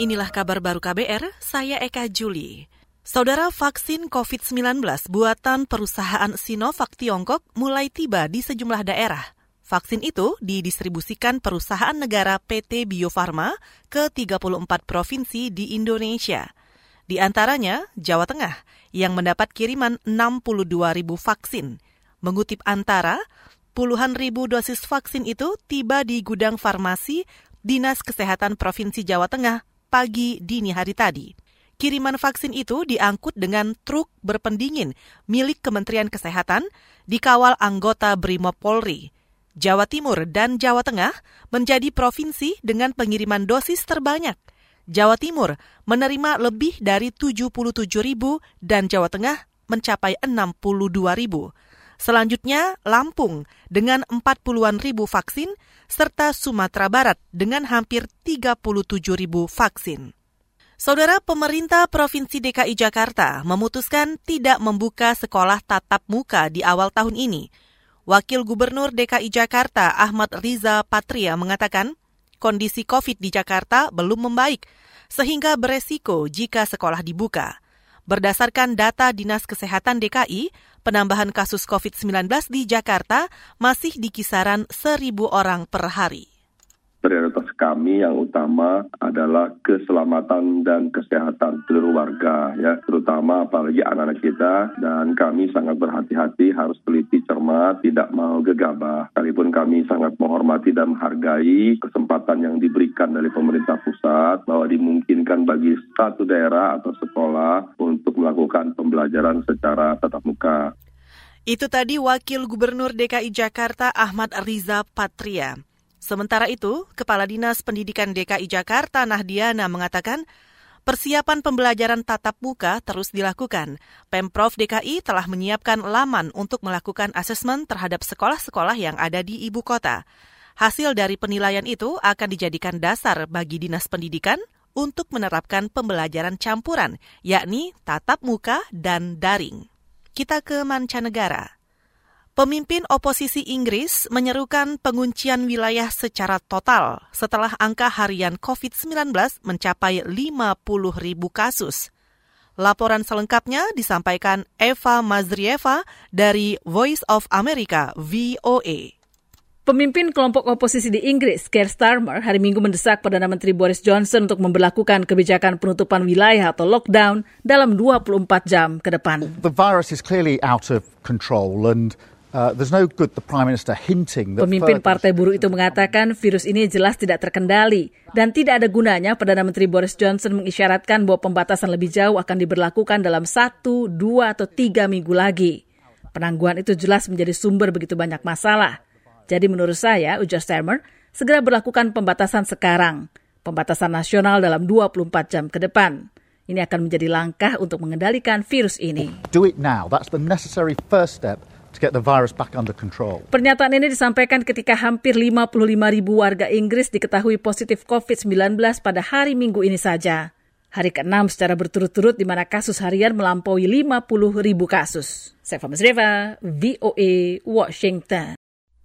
Inilah kabar baru KBR, saya Eka Juli. Saudara vaksin COVID-19 buatan perusahaan Sinovac Tiongkok mulai tiba di sejumlah daerah. Vaksin itu didistribusikan perusahaan negara PT Bio Farma ke 34 provinsi di Indonesia. Di antaranya Jawa Tengah yang mendapat kiriman 62 ribu vaksin. Mengutip Antara, puluhan ribu dosis vaksin itu tiba di gudang farmasi Dinas Kesehatan Provinsi Jawa Tengah pagi dini hari tadi. Kiriman vaksin itu diangkut dengan truk berpendingin milik Kementerian Kesehatan dikawal anggota Brimob Polri. Jawa Timur dan Jawa Tengah menjadi provinsi dengan pengiriman dosis terbanyak. Jawa Timur menerima lebih dari 77 ribu dan Jawa Tengah mencapai 62 ribu. Selanjutnya Lampung dengan 40-an ribu vaksin serta Sumatera Barat dengan hampir 37 ribu vaksin. Saudara pemerintah Provinsi DKI Jakarta memutuskan tidak membuka sekolah tatap muka di awal tahun ini. Wakil Gubernur DKI Jakarta Ahmad Riza Patria mengatakan kondisi COVID di Jakarta belum membaik sehingga beresiko jika sekolah dibuka. Berdasarkan data Dinas Kesehatan DKI, penambahan kasus COVID-19 di Jakarta masih di kisaran 1.000 orang per hari. Prioritas kami yang utama adalah keselamatan dan kesehatan seluruh warga ya terutama apalagi anak-anak kita dan kami sangat berhati-hati harus teliti cermat tidak mau gegabah. Sekalipun kami sangat menghormati dan menghargai kesempatan yang diberikan dari pemerintah pusat bahwa dimungkinkan bagi satu daerah atau sekolah untuk melakukan pembelajaran secara tatap muka. Itu tadi Wakil Gubernur DKI Jakarta Ahmad Riza Patria. Sementara itu, Kepala Dinas Pendidikan DKI Jakarta Nahdiana mengatakan persiapan pembelajaran tatap muka terus dilakukan. Pemprov DKI telah menyiapkan laman untuk melakukan asesmen terhadap sekolah-sekolah yang ada di ibu kota. Hasil dari penilaian itu akan dijadikan dasar bagi Dinas Pendidikan untuk menerapkan pembelajaran campuran, yakni tatap muka dan daring. Kita ke mancanegara. Pemimpin oposisi Inggris menyerukan penguncian wilayah secara total setelah angka harian COVID-19 mencapai 50 ribu kasus. Laporan selengkapnya disampaikan Eva Mazrieva dari Voice of America, VOA. Pemimpin kelompok oposisi di Inggris, Keir Starmer, hari Minggu mendesak Perdana Menteri Boris Johnson untuk memperlakukan kebijakan penutupan wilayah atau lockdown dalam 24 jam ke depan. The virus is clearly out of control and Uh, Pemimpin Partai Buruh itu mengatakan virus ini jelas tidak terkendali dan tidak ada gunanya Perdana Menteri Boris Johnson mengisyaratkan bahwa pembatasan lebih jauh akan diberlakukan dalam satu, dua, atau tiga minggu lagi. Penangguhan itu jelas menjadi sumber begitu banyak masalah. Jadi menurut saya, ujar Starmer, segera berlakukan pembatasan sekarang. Pembatasan nasional dalam 24 jam ke depan. Ini akan menjadi langkah untuk mengendalikan virus ini. Do it now. That's the necessary first step to get the virus back under control. Pernyataan ini disampaikan ketika hampir 55 ribu warga Inggris diketahui positif COVID-19 pada hari Minggu ini saja. Hari ke-6 secara berturut-turut di mana kasus harian melampaui 50 ribu kasus. Saya Famas Reva, VOA, Washington.